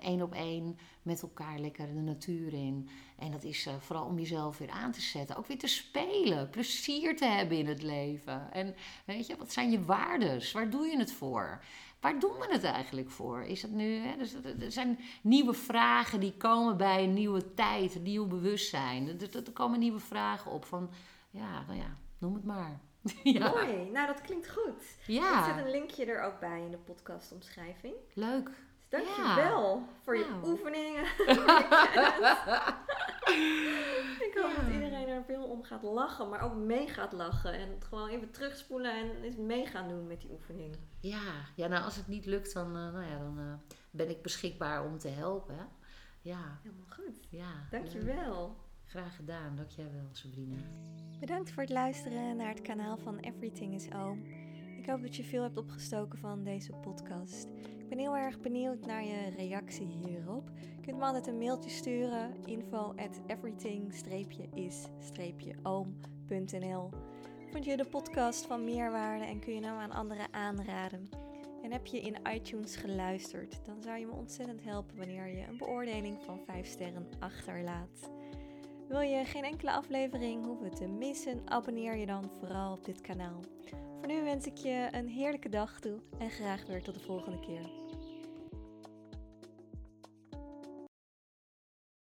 [SPEAKER 2] Eén uh, op één met elkaar lekker de natuur in. En dat is uh, vooral om jezelf weer aan te zetten. Ook weer te spelen, plezier te hebben in het leven. En weet je, wat zijn je waardes? Waar doe je het voor? waar doen we het eigenlijk voor? Is het nu, hè, dus er zijn nieuwe vragen die komen bij een nieuwe tijd, een nieuw bewustzijn. Er, er komen nieuwe vragen op van, ja, nou ja, noem het maar. [LAUGHS]
[SPEAKER 1] ja. Mooi, nou dat klinkt goed.
[SPEAKER 2] Ja.
[SPEAKER 1] Er zit een linkje er ook bij in de podcastomschrijving.
[SPEAKER 2] Leuk.
[SPEAKER 1] Dus dankjewel ja. voor je oefeningen. [LAUGHS] [LAUGHS] Ik hoop dat iedereen er veel om gaat lachen, maar ook mee gaat lachen. En het gewoon even terugspoelen en eens mee gaan doen met die oefening.
[SPEAKER 2] Ja, ja nou als het niet lukt, dan, uh, nou ja, dan uh, ben ik beschikbaar om te helpen. Ja.
[SPEAKER 1] Helemaal goed.
[SPEAKER 2] Ja.
[SPEAKER 1] Dankjewel.
[SPEAKER 2] Graag gedaan, dankjewel Sabrina.
[SPEAKER 1] Bedankt voor het luisteren naar het kanaal van Everything is Oom. Ik hoop dat je veel hebt opgestoken van deze podcast. Ik ben heel erg benieuwd naar je reactie hierop. Je kunt me altijd een mailtje sturen: info at everything-is-oom.nl Vond je de podcast van meerwaarde en kun je hem aan anderen aanraden? En heb je in iTunes geluisterd, dan zou je me ontzettend helpen wanneer je een beoordeling van 5 sterren achterlaat. Wil je geen enkele aflevering hoeven te missen, abonneer je dan vooral op dit kanaal. Voor nu wens ik je een heerlijke dag toe en graag weer tot de volgende keer.